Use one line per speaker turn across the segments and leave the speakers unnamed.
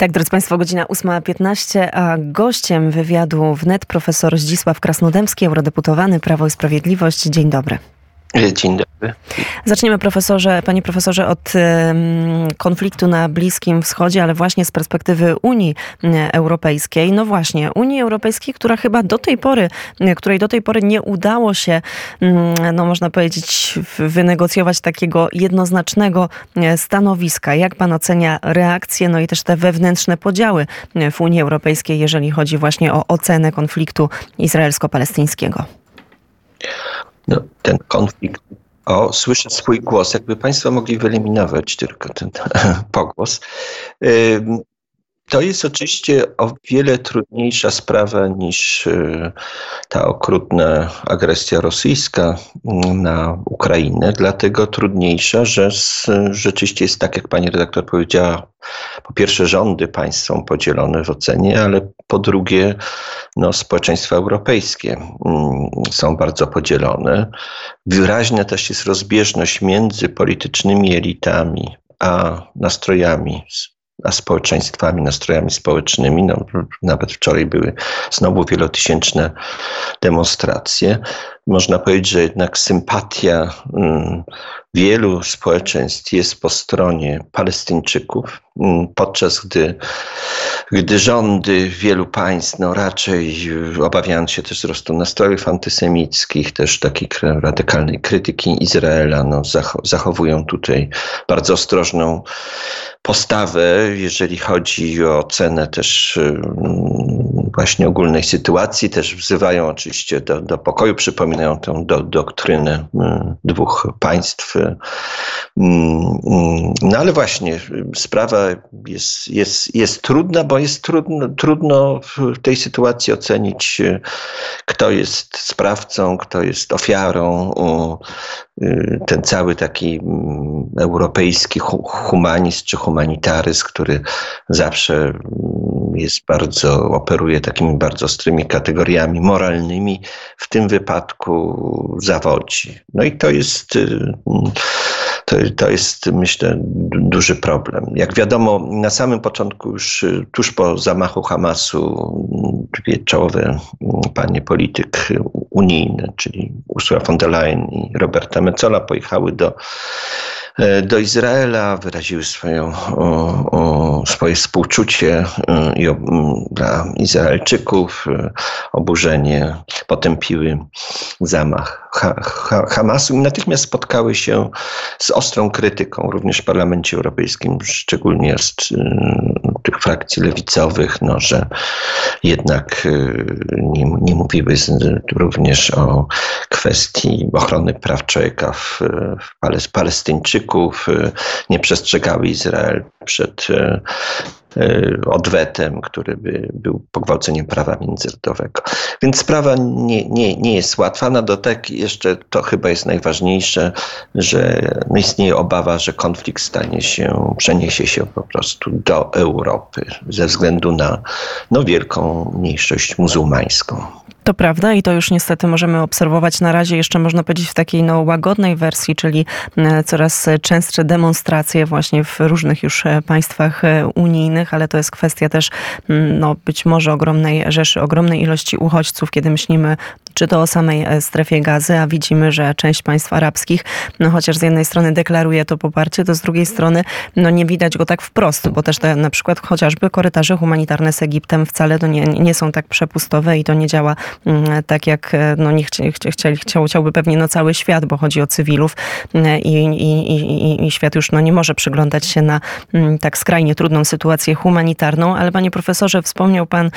tak, drodzy Państwo, godzina 8.15, a gościem wywiadu wnet profesor Zdzisław Krasnodębski, eurodeputowany Prawo i Sprawiedliwość. Dzień dobry.
Dzień dobry.
Zaczniemy, profesorze, panie profesorze, od konfliktu na Bliskim Wschodzie, ale właśnie z perspektywy Unii Europejskiej. No właśnie, Unii Europejskiej, która chyba do tej pory, której do tej pory nie udało się, no można powiedzieć, wynegocjować takiego jednoznacznego stanowiska. Jak pan ocenia reakcje, no i też te wewnętrzne podziały w Unii Europejskiej, jeżeli chodzi właśnie o ocenę konfliktu izraelsko-palestyńskiego?
No, ten konflikt. O, słyszę swój głos. Jakby Państwo mogli wyeliminować tylko ten pogłos. To jest oczywiście o wiele trudniejsza sprawa niż y, ta okrutna agresja rosyjska mm, na Ukrainę, dlatego trudniejsza, że rzeczywiście jest tak, jak pani redaktor powiedziała, po pierwsze rządy państw są podzielone w ocenie, ale po drugie no, społeczeństwa europejskie mm, są bardzo podzielone. Wyraźna też jest rozbieżność między politycznymi elitami a nastrojami a społeczeństwami, nastrojami społecznymi. No, nawet wczoraj były znowu wielotysięczne demonstracje. Można powiedzieć, że jednak sympatia mm, wielu społeczeństw jest po stronie Palestyńczyków, mm, podczas gdy, gdy rządy wielu państw no raczej obawiając się też wzrostu nastrojów antysemickich, też takiej radykalnej krytyki Izraela, no, zachowują tutaj bardzo ostrożną postawę, jeżeli chodzi o cenę też mm, właśnie ogólnej sytuacji, też wzywają oczywiście do, do pokoju, przypominają tę do, doktrynę mm, dwóch państw. Mm, no ale właśnie sprawa jest, jest, jest trudna, bo jest trudno, trudno w tej sytuacji ocenić, kto jest sprawcą, kto jest ofiarą. Ten cały taki europejski humanizm czy humanitaryzm, który zawsze mm, jest bardzo, operuje takimi bardzo ostrymi kategoriami moralnymi, w tym wypadku zawodzi. No i to jest, y, to, to jest myślę duży problem. Jak wiadomo, na samym początku już tuż po zamachu Hamasu dwie czołowe mm, panie polityk unijne, czyli Ursula von der Leyen i Roberta Metzola pojechały do E, do Izraela, wyraziły swoją, o, o, swoje współczucie e, i o, dla Izraelczyków, e, oburzenie, potępiły zamach ha, ha, Hamasu i natychmiast spotkały się z ostrą krytyką, również w Parlamencie Europejskim, szczególnie z tych frakcji lewicowych, no, że jednak nie, nie mówiły również o kwestii ochrony praw człowieka w, w Palestyńczyków, Y, nie przestrzegały Izrael przed y, y, odwetem, który by był pogwałceniem prawa międzynarodowego. Więc sprawa nie, nie, nie jest łatwa. Na dotek jeszcze to chyba jest najważniejsze, że istnieje obawa, że konflikt stanie się, przeniesie się po prostu do Europy ze względu na no, wielką mniejszość muzułmańską.
To prawda i to już niestety możemy obserwować na razie jeszcze można powiedzieć w takiej no, łagodnej wersji, czyli e, coraz częstsze demonstracje właśnie w różnych już e, państwach e, unijnych, ale to jest kwestia też no, być może ogromnej rzeszy, ogromnej ilości uchodźców, kiedy myślimy czy to o samej strefie gazy, a widzimy, że część państw arabskich, no chociaż z jednej strony deklaruje to poparcie, to z drugiej strony no nie widać go tak wprost, bo też te na przykład chociażby korytarze humanitarne z Egiptem wcale to nie, nie są tak przepustowe i to nie działa Mm, tak jak e, no nie chci, chciał, chciał, chciałby pewnie no cały świat, bo chodzi o cywilów mm, i, i, i, i świat już no nie może przyglądać się na mm, tak skrajnie trudną sytuację humanitarną, ale panie profesorze, wspomniał pan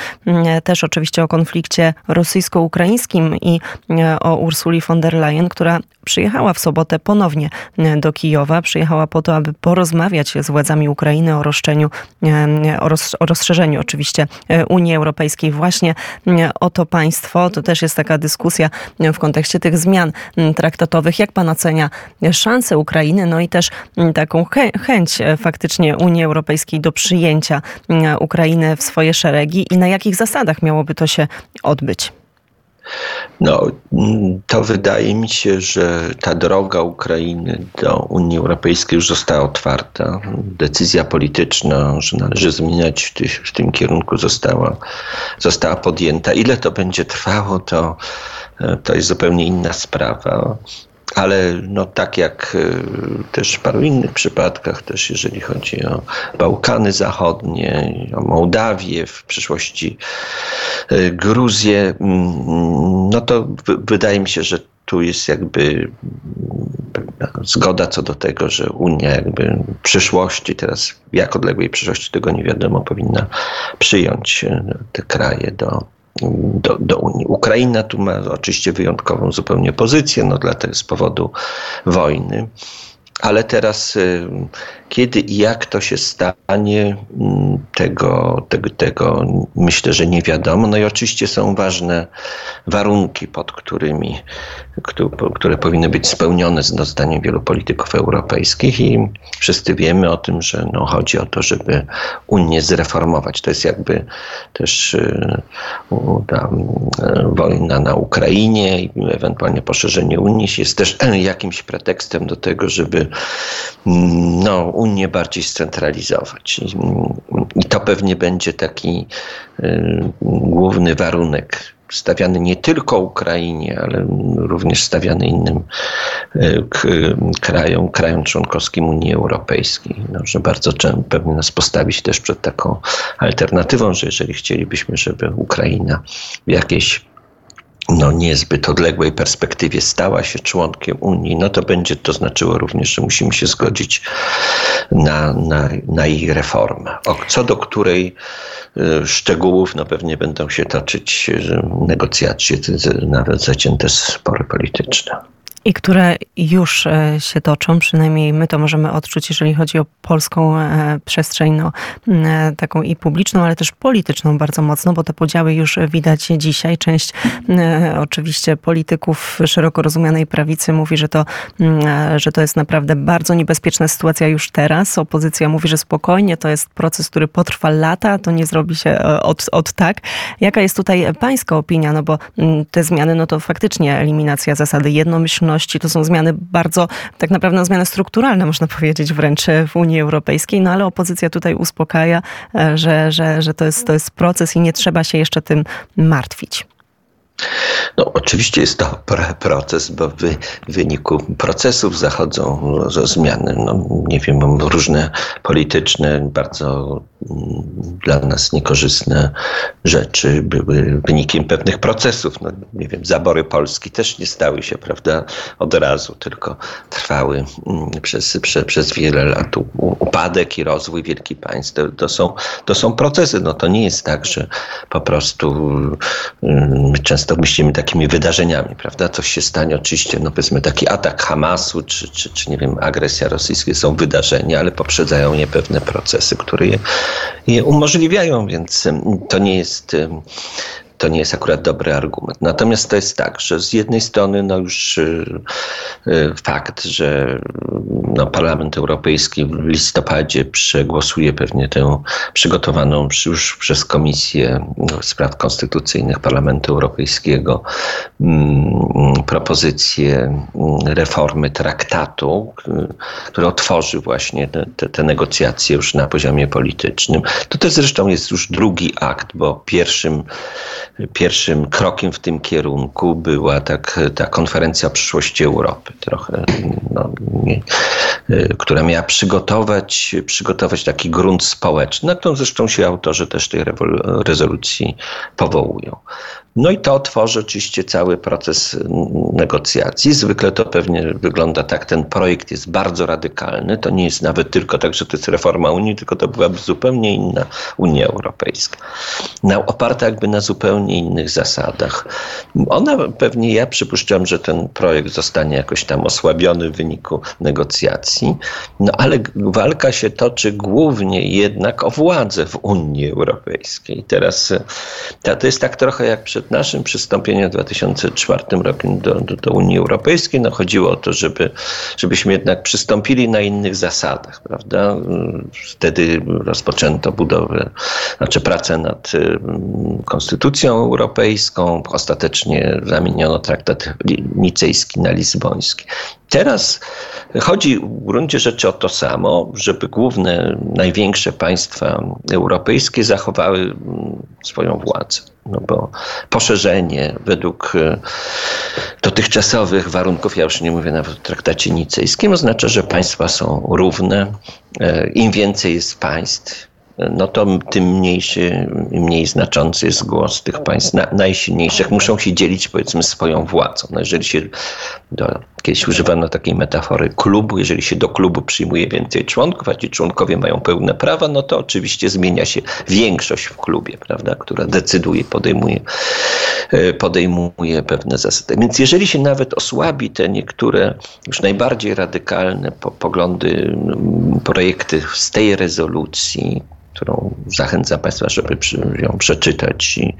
też oczywiście o konflikcie rosyjsko-ukraińskim i e, o Ursuli von der Leyen, która przyjechała w sobotę ponownie do Kijowa. Przyjechała po to, aby porozmawiać z władzami Ukrainy o roszczeniu, o, roz, o rozszerzeniu oczywiście e, Unii Europejskiej właśnie o to państwo to też jest taka dyskusja w kontekście tych zmian traktatowych. Jak pan ocenia szanse Ukrainy, no i też taką chęć e, faktycznie Unii Europejskiej do przyjęcia Ukrainy w swoje szeregi i na jakich zasadach miałoby to się odbyć?
No, to wydaje mi się, że ta droga Ukrainy do Unii Europejskiej już została otwarta. Decyzja polityczna, że należy zmieniać w, w tym kierunku została, została podjęta. Ile to będzie trwało, to, to jest zupełnie inna sprawa ale no tak jak e, też w paru innych przypadkach, też jeżeli chodzi o Bałkany Zachodnie, o Mołdawię, w przyszłości e, Gruzję, mm, no to wydaje mi się, że tu jest jakby zgoda co do tego, że Unia jakby w przyszłości, teraz jak odległej przyszłości tego nie wiadomo, powinna przyjąć e, te kraje do, do, do Unii. Ukraina tu ma oczywiście wyjątkową zupełnie pozycję, no dlatego z powodu wojny. Ale teraz, y, kiedy i jak to się stanie, mm, tego, tego, tego myślę, że nie wiadomo. No i oczywiście są ważne warunki, pod którymi, które powinny być spełnione zdaniem wielu polityków europejskich i wszyscy wiemy o tym, że no chodzi o to, żeby Unię zreformować. To jest jakby też y, y, wojna na Ukrainie i ewentualnie poszerzenie Unii jest też jakimś pretekstem do tego, żeby no, Unię bardziej scentralizować. I to pewnie będzie taki y, główny warunek stawiany nie tylko Ukrainie, ale również stawiany innym y, krajom, krajom członkowskim Unii Europejskiej. No, że bardzo pewnie nas postawić też przed taką alternatywą, że jeżeli chcielibyśmy, żeby Ukraina w jakiejś no, niezbyt odległej perspektywie stała się członkiem Unii, no to będzie to znaczyło również, że musimy się zgodzić na, na, na jej reformę, co do której y, szczegółów no pewnie będą się toczyć negocjacje, nawet zacięte spory polityczne
i które już e, się toczą, przynajmniej my to możemy odczuć, jeżeli chodzi o polską e, przestrzeń, no, e, taką i publiczną, ale też polityczną bardzo mocno, bo te podziały już widać dzisiaj. Część oczywiście polityków szeroko rozumianej prawicy mówi, że to, że to jest naprawdę bardzo niebezpieczna sytuacja już teraz. Opozycja mówi, że spokojnie, to jest proces, który potrwa lata, to nie zrobi się od, od tak. Jaka jest tutaj pańska opinia? No bo te zmiany, no to faktycznie eliminacja zasady jednomyślności, to są zmiany bardzo, tak naprawdę zmiany strukturalne, można powiedzieć wręcz w Unii Europejskiej, no ale opozycja tutaj uspokaja, e, że, że, że to, jest, to jest proces i nie trzeba się jeszcze tym martwić.
No, oczywiście jest to proces, bo w wyniku procesów zachodzą zmiany. No, nie wiem, różne polityczne, bardzo mm, dla nas niekorzystne rzeczy były wynikiem pewnych procesów. No, nie wiem, zabory Polski też nie stały się, prawda, od razu, tylko trwały mm, przez, przez, wiele lat. Upadek i rozwój wielkich państw to, to, są, to są procesy. No, to nie jest tak, że po prostu mm, często często myślimy takimi wydarzeniami, prawda? Coś się stanie, oczywiście, no powiedzmy taki atak Hamasu, czy, czy, czy nie wiem, agresja rosyjska są wydarzenia, ale poprzedzają je pewne procesy, które je, je umożliwiają, więc to nie jest to nie jest akurat dobry argument. Natomiast to jest tak, że z jednej strony no już y, y, fakt, że no Parlament Europejski w listopadzie przegłosuje pewnie tę przygotowaną już przez Komisję Spraw Konstytucyjnych Parlamentu Europejskiego mm, propozycję mm, reformy traktatu, który otworzy właśnie te, te, te negocjacje już na poziomie politycznym. To też zresztą jest już drugi akt, bo pierwszym pierwszym krokiem w tym kierunku była tak, ta konferencja przyszłości Europy, trochę, no, nie, która miała przygotować, przygotować taki grunt społeczny, na którą zresztą się autorzy też tej rezolucji powołują. No i to otworzy oczywiście cały proces negocjacji. Zwykle to pewnie wygląda tak, ten projekt jest bardzo radykalny. To nie jest nawet tylko tak, że to jest reforma Unii, tylko to byłaby zupełnie inna Unia Europejska. Oparta jakby na zupełnie innych zasadach. Ona pewnie, ja przypuszczam, że ten projekt zostanie jakoś tam osłabiony w wyniku negocjacji, no ale walka się toczy głównie jednak o władzę w Unii Europejskiej. Teraz to jest tak trochę jak przed przed naszym przystąpieniem w 2004 roku do, do, do, Unii Europejskiej no chodziło o to, żeby, żebyśmy jednak przystąpili na innych zasadach, prawda? Wtedy rozpoczęto budowę znaczy prace nad Konstytucją Europejską, ostatecznie zamieniono traktat nicejski na lizboński. Teraz chodzi w gruncie rzeczy o to samo, żeby główne, największe państwa europejskie zachowały mm, swoją władzę. No bo poszerzenie według e, dotychczasowych warunków, ja już nie mówię nawet o traktacie nicejskim, oznacza, że państwa są równe. E, Im więcej jest państw, no to tym mniejszy, mniej znaczący jest głos tych państw na, najsilniejszych. Muszą się dzielić powiedzmy swoją władzą. No jeżeli się, do, kiedyś używano takiej metafory klubu, jeżeli się do klubu przyjmuje więcej członków, a ci członkowie mają pełne prawa, no to oczywiście zmienia się większość w klubie, prawda, która decyduje, podejmuje, e, podejmuje pewne zasady. Więc jeżeli się nawet osłabi te niektóre już najbardziej radykalne poglądy, projekty z tej rezolucji, którą zachęcam Państwa, żeby ją przeczytać, i,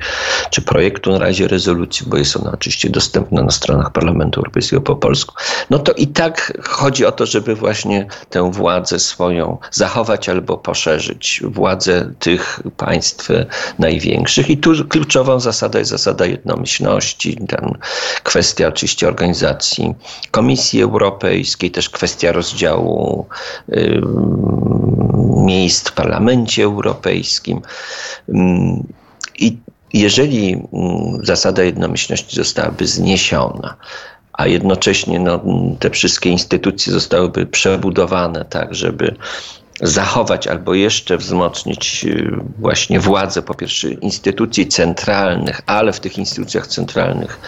czy projektu na razie rezolucji, bo jest ona oczywiście dostępna na stronach Parlamentu Europejskiego po polsku, no to i tak chodzi o to, żeby właśnie tę władzę swoją zachować albo poszerzyć, władzę tych państw największych. I tu kluczową zasadą jest zasada jednomyślności, tam kwestia oczywiście organizacji Komisji Europejskiej, też kwestia rozdziału y, miejsc w parlamencie europejskim. Mm, I jeżeli mm, zasada jednomyślności zostałaby zniesiona, a jednocześnie no, te wszystkie instytucje zostałyby przebudowane tak, żeby zachować albo jeszcze wzmocnić y, właśnie władzę po pierwsze instytucji centralnych, ale w tych instytucjach centralnych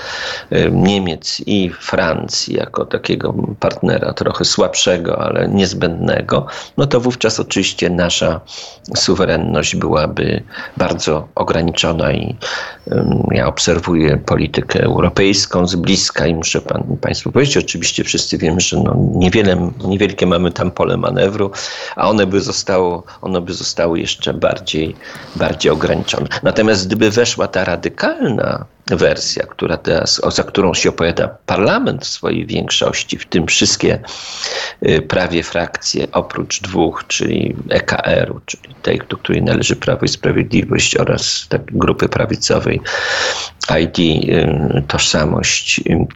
y, Niemiec i Francji jako takiego partnera trochę słabszego, ale niezbędnego, no to wówczas oczywiście nasza suwerenność byłaby bardzo ograniczona i ja obserwuję politykę europejską z bliska i muszę pan, Państwu powiedzieć, oczywiście wszyscy wiemy, że no niewiele, niewielkie mamy tam pole manewru, a one by zostało, one by zostały jeszcze bardziej, bardziej ograniczone. Natomiast gdyby weszła ta radykalna wersja, która teraz, za którą się opowiada parlament w swojej większości, w tym wszystkie y, prawie frakcje, oprócz dwóch, czyli EKR-u, czyli tej, do której należy Prawo i Sprawiedliwość oraz grupy prawicowej ID, y, Tożsamość y,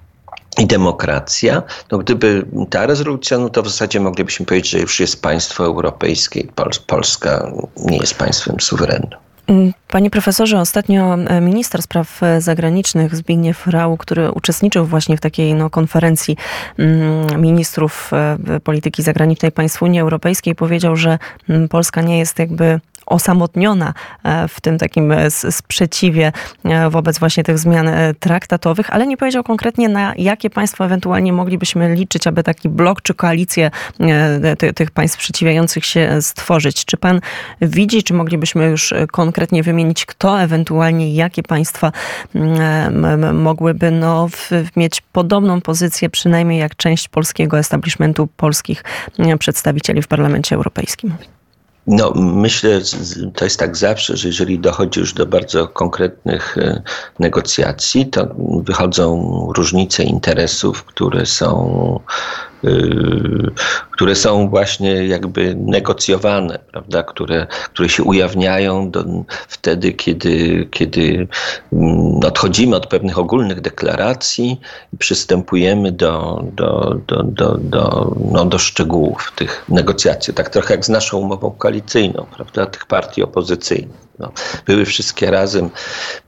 i demokracja, no gdyby ta rezolucja, no to w zasadzie moglibyśmy powiedzieć, że już jest państwo europejskie, Polska nie jest państwem suwerennym.
Mm, panie profesorze, ostatnio e, minister spraw e, zagranicznych Zbigniew Rau, który uczestniczył właśnie w takiej no, konferencji mm, ministrów e, polityki zagranicznej państw Unii Europejskiej, powiedział, że mm, Polska nie jest jakby osamotniona e, w tym takim e, sprzeciwie e, wobec właśnie tych zmian traktatowych, ale nie powiedział konkretnie na jakie państwa ewentualnie moglibyśmy liczyć, aby taki blok czy koalicję tych państw sprzeciwiających się stworzyć. Czy pan widzi, czy moglibyśmy już konkretnie wymienić, kto ewentualnie, jakie państwa mogłyby no, mieć podobną pozycję, przynajmniej jak część polskiego establishmentu, polskich przedstawicieli w Parlamencie Europejskim?
No, myślę, to jest tak zawsze, że jeżeli dochodzi już do bardzo konkretnych e, negocjacji, to wychodzą różnice interesów, które są które są właśnie jakby negocjowane, prawda? Które, które się ujawniają do, wtedy, kiedy, kiedy mm, odchodzimy od pewnych ogólnych deklaracji i przystępujemy do, do, do, do, do, no, do szczegółów tych negocjacji. Tak trochę jak z naszą umową koalicyjną, prawda? Tych partii opozycyjnych. No, były wszystkie razem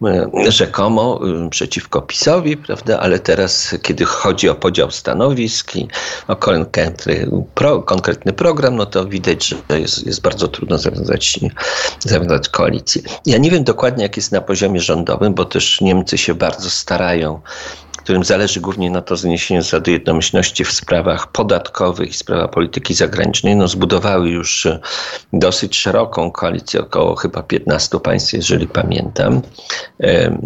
e, rzekomo e, przeciwko PiSowi, prawda? ale teraz, kiedy chodzi o podział stanowisk i o konkretny, pro, konkretny program, no to widać, że jest, jest bardzo trudno zawiązać, zawiązać koalicję. Ja nie wiem dokładnie, jak jest na poziomie rządowym, bo też Niemcy się bardzo starają którym zależy głównie na to zniesienie zasady jednomyślności w sprawach podatkowych i sprawach polityki zagranicznej, no zbudowały już e, dosyć szeroką koalicję, około chyba 15 państw, jeżeli pamiętam, e,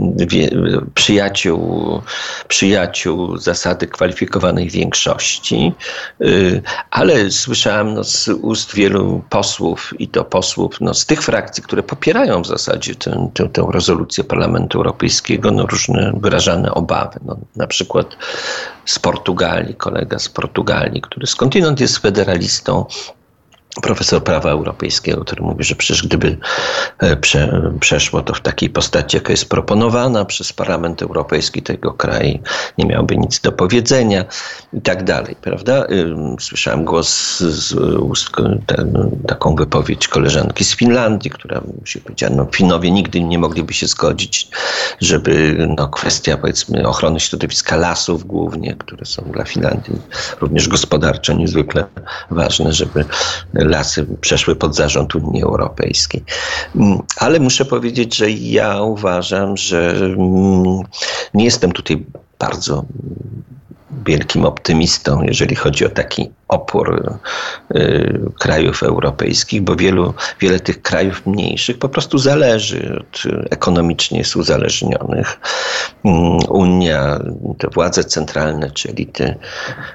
przyjaciół, przyjaciół zasady kwalifikowanej większości, e, ale słyszałem no, z ust wielu posłów i to posłów no, z tych frakcji, które popierają w zasadzie tę, tę, tę rezolucję Parlamentu Europejskiego, no, różne wyrażane obawy. No, na przykład z Portugalii, kolega z Portugalii, który skądinąd jest federalistą, profesor prawa europejskiego, który mówi, że przecież gdyby e, prze, przeszło to w takiej postaci, jaka jest proponowana przez Parlament Europejski tego kraju, nie miałby nic do powiedzenia i tak dalej, prawda? Słyszałem głos z ust, ten, taką wypowiedź koleżanki z Finlandii, która się powiedziała, no Finowie nigdy nie mogliby się zgodzić, żeby no, kwestia powiedzmy ochrony środowiska lasów głównie, które są dla Finlandii również gospodarczo niezwykle ważne, żeby lasy przeszły pod zarząd Unii Europejskiej. Mm, ale muszę powiedzieć, że ja uważam, że mm, nie jestem tutaj bardzo wielkim optymistą, jeżeli chodzi o taki opór y, krajów europejskich, bo wielu, wiele tych krajów mniejszych po prostu zależy, od, ekonomicznie jest uzależnionych. Mm, Unia, te władze centralne, czy elity,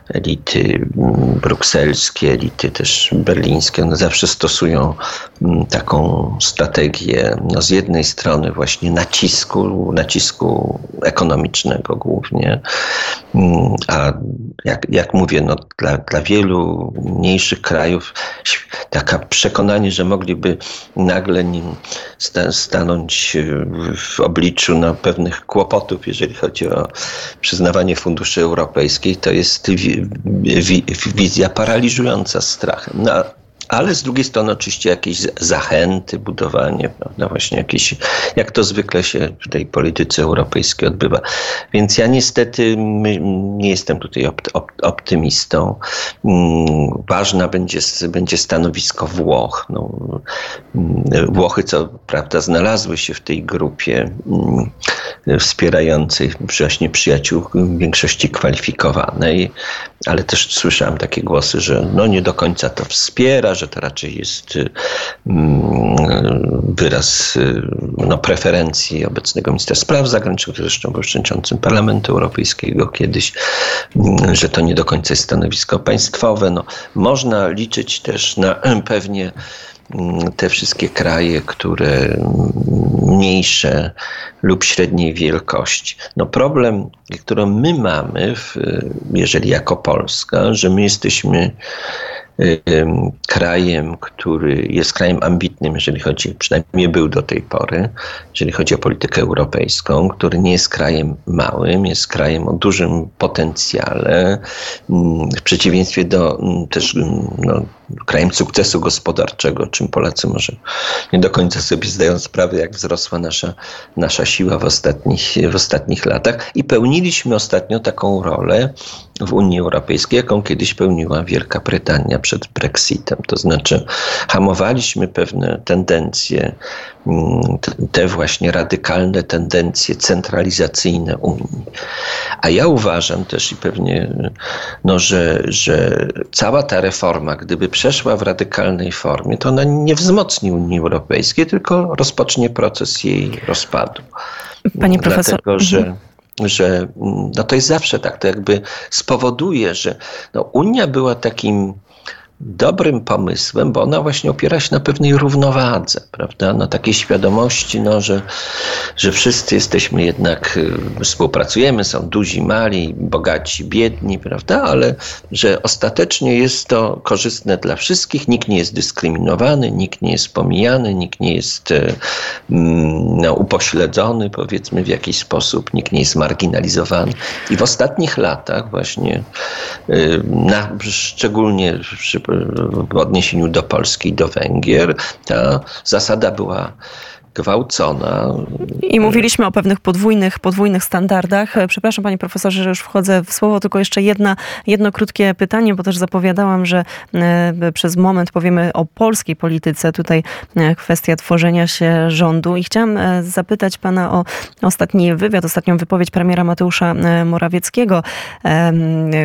elity mm, brukselskie, elity też berlińskie, one zawsze stosują mm, taką strategię no z jednej strony właśnie nacisku, nacisku ekonomicznego głównie, a jak, jak mówię, no dla, dla wielu wielu mniejszych krajów taka przekonanie, że mogliby nagle stanąć w obliczu no, pewnych kłopotów, jeżeli chodzi o przyznawanie funduszy europejskich, to jest wizja paraliżująca strachem. No, ale z drugiej strony oczywiście jakieś zachęty, budowanie, prawda, właśnie jakieś, jak to zwykle się w tej polityce europejskiej odbywa. Więc ja niestety nie jestem tutaj optymistą. Mm, ważna będzie, będzie stanowisko Włoch. No, mm, Włochy, co prawda, znalazły się w tej grupie mm, wspierającej właśnie przyjaciół większości kwalifikowanej, ale też słyszałem takie głosy, że no nie do końca to wspiera, że to raczej jest y, mm, wyraz y, no, preferencji obecnego ministra spraw zagranicznych, zresztą był przewodniczącym Parlamentu Europejskiego kiedyś, mm, że to nie do końca jest stanowisko państwowe. No, można liczyć też na pewnie mm, te wszystkie kraje, które mniejsze lub średniej wielkości. No problem, który my mamy, w, jeżeli jako Polska, że my jesteśmy krajem, który jest krajem ambitnym, jeżeli chodzi, przynajmniej był do tej pory, jeżeli chodzi o politykę europejską, który nie jest krajem małym, jest krajem o dużym potencjale, mm, w przeciwieństwie do mm, też mm, no, krajem sukcesu gospodarczego, czym Polacy może nie do końca sobie zdają sprawę, jak wzrosła nasza, nasza siła w ostatnich, w ostatnich latach. I pełniliśmy ostatnio taką rolę w Unii Europejskiej, jaką kiedyś pełniła Wielka Brytania przed Brexitem. To znaczy, hamowaliśmy pewne tendencje, te właśnie radykalne tendencje centralizacyjne Unii. A ja uważam też i pewnie, no, że, że cała ta reforma, gdyby przeszła w radykalnej formie, to ona nie wzmocni Unii Europejskiej, tylko rozpocznie proces jej rozpadu.
Panie profesor.
Dlatego, że mhm że no to jest zawsze tak, to jakby spowoduje, że no Unia była takim dobrym pomysłem, bo ona właśnie opiera się na pewnej równowadze, prawda? Na takiej świadomości, no, że, że wszyscy jesteśmy jednak, y, współpracujemy, są duzi, mali, bogaci, biedni, prawda? Ale że ostatecznie jest to korzystne dla wszystkich, nikt nie jest dyskryminowany, nikt nie jest pomijany, nikt nie jest y, mm, no, upośledzony, powiedzmy, w jakiś sposób, nikt nie jest marginalizowany. I w ostatnich latach właśnie, y, na, szczególnie przy w odniesieniu do Polski i do Węgier, ta zasada była gwałcona.
I mówiliśmy o pewnych podwójnych, podwójnych standardach. Przepraszam panie profesorze, że już wchodzę w słowo, tylko jeszcze jedna, jedno krótkie pytanie, bo też zapowiadałam, że e, przez moment powiemy o polskiej polityce, tutaj e, kwestia tworzenia się rządu i chciałam e, zapytać pana o ostatni wywiad, ostatnią wypowiedź premiera Mateusza Morawieckiego,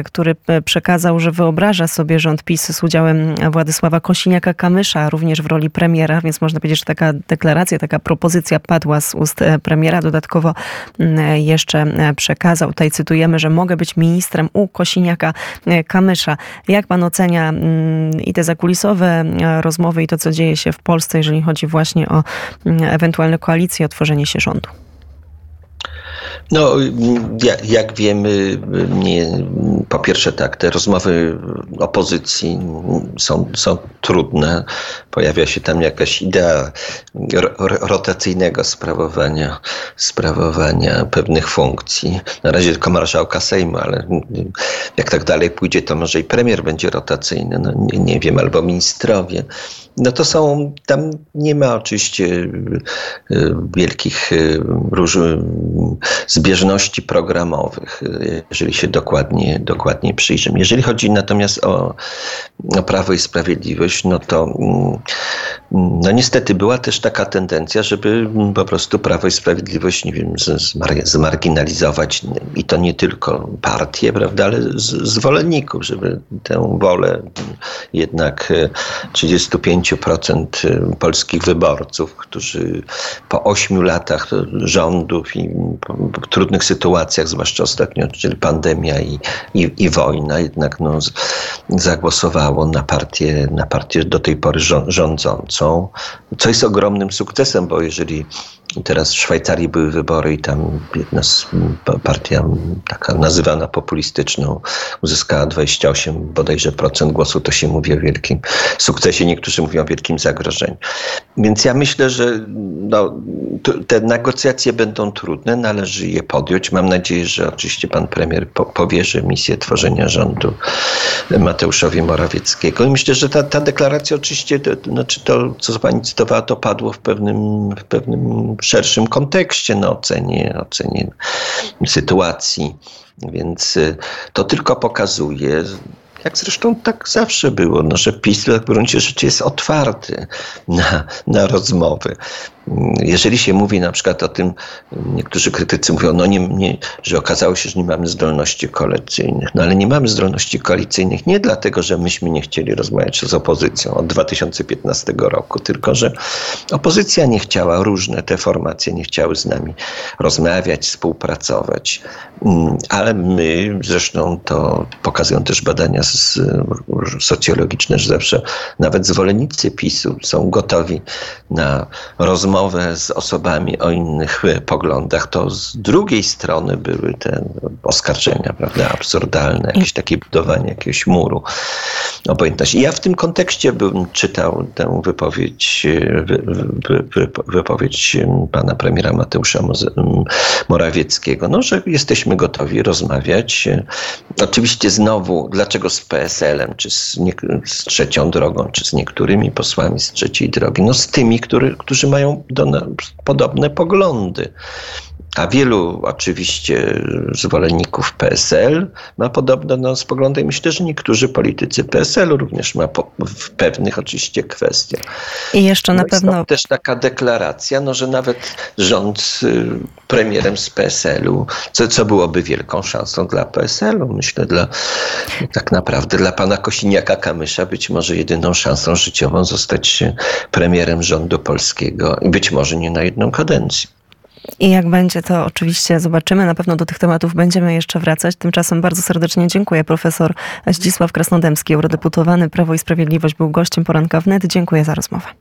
który przekazał, że wyobraża sobie rząd PiS z udziałem Władysława Kosiniaka-Kamysza, również w roli premiera, więc można powiedzieć, że taka deklaracja, taka taka propozycja padła z ust e, premiera. Dodatkowo mm, jeszcze e, przekazał, tutaj cytujemy, że mogę być ministrem u Kosiniaka e, Kamysza. Jak pan ocenia mm, i te zakulisowe rozmowy i to, co dzieje się w Polsce, jeżeli chodzi właśnie o mm, ewentualne koalicje, o tworzenie się rządu?
No, jak, wiemy, nie, po pierwsze tak, te rozmowy opozycji są, są trudne. Pojawia się tam jakaś idea rotacyjnego sprawowania, sprawowania pewnych funkcji. Na razie tylko marszałka Sejmu, ale jak tak dalej pójdzie, to może i premier będzie rotacyjny, no nie, nie wiem, albo ministrowie. No to są, tam nie ma oczywiście y, wielkich y, zbieżności programowych, jeżeli się dokładnie, dokładnie przyjrzymy. Jeżeli chodzi natomiast o, o Prawo i Sprawiedliwość, no to mm, no niestety była też taka tendencja, żeby po prostu Prawo i Sprawiedliwość, nie wiem, zmarginalizować i to nie tylko partię, prawda, ale zwolenników, żeby tę wolę jednak 35% polskich wyborców, którzy po ośmiu latach rządów i trudnych sytuacjach, zwłaszcza ostatnio, czyli pandemia i, i, i wojna, jednak no, zagłosowało na partię, na partię do tej pory rządzącą, co jest ogromnym sukcesem, bo jeżeli Teraz w Szwajcarii były wybory i tam jedna partia taka nazywana populistyczną uzyskała 28 bodajże procent głosu. To się mówi o wielkim sukcesie, niektórzy mówią o wielkim zagrożeniu. Więc ja myślę, że no, te negocjacje będą trudne, należy je podjąć. Mam nadzieję, że oczywiście pan premier po, powierzy misję tworzenia rządu Mateuszowi Morawieckiego. I myślę, że ta, ta deklaracja oczywiście, to, znaczy to, co pani cytowała, to padło w pewnym, w pewnym szerszym kontekście, na ocenie, ocenie sytuacji. Więc y, to tylko pokazuje, jak zresztą tak zawsze było, no, że PiS w gruncie rzeczy jest otwarty na, na rozmowy. Jeżeli się mówi na przykład o tym, niektórzy krytycy mówią, no nie, nie, że okazało się, że nie mamy zdolności koalicyjnych. No ale nie mamy zdolności koalicyjnych nie dlatego, że myśmy nie chcieli rozmawiać z opozycją od 2015 roku, tylko że opozycja nie chciała, różne te formacje nie chciały z nami rozmawiać, współpracować. Mm, ale my, zresztą to pokazują też badania z, socjologiczne, że zawsze nawet zwolennicy PiSu są gotowi na rozmowę rozmowę z osobami o innych poglądach, to z drugiej strony były te oskarżenia, prawda, absurdalne, jakieś takie budowanie jakiegoś muru obojętności. Ja w tym kontekście bym czytał tę wypowiedź, wy, wy, wy, wypowiedź pana premiera Mateusza Morawieckiego, no, że jesteśmy gotowi rozmawiać. Oczywiście znowu, dlaczego z PSL-em, czy z, nie, z trzecią drogą, czy z niektórymi posłami z trzeciej drogi? No z tymi, który, którzy mają do, podobne poglądy. A wielu oczywiście zwolenników PSL ma podobne no, poglądy i myślę, że niektórzy politycy PSL-u również ma po, w pewnych oczywiście kwestiach.
I jeszcze na no pewno...
też taka deklaracja, no, że nawet rząd y, premierem z PSL-u, co, co byłoby wielką szansą dla PSL-u, myślę, dla tak naprawdę dla pana Kosiniaka-Kamysza być może jedyną szansą życiową zostać premierem rządu polskiego i być może nie na jedną kadencję.
I jak będzie, to oczywiście zobaczymy. Na pewno do tych tematów będziemy jeszcze wracać. Tymczasem bardzo serdecznie dziękuję. Profesor Zdzisław Krasnodębski, eurodeputowany Prawo i Sprawiedliwość, był gościem poranka wnet. Dziękuję za rozmowę.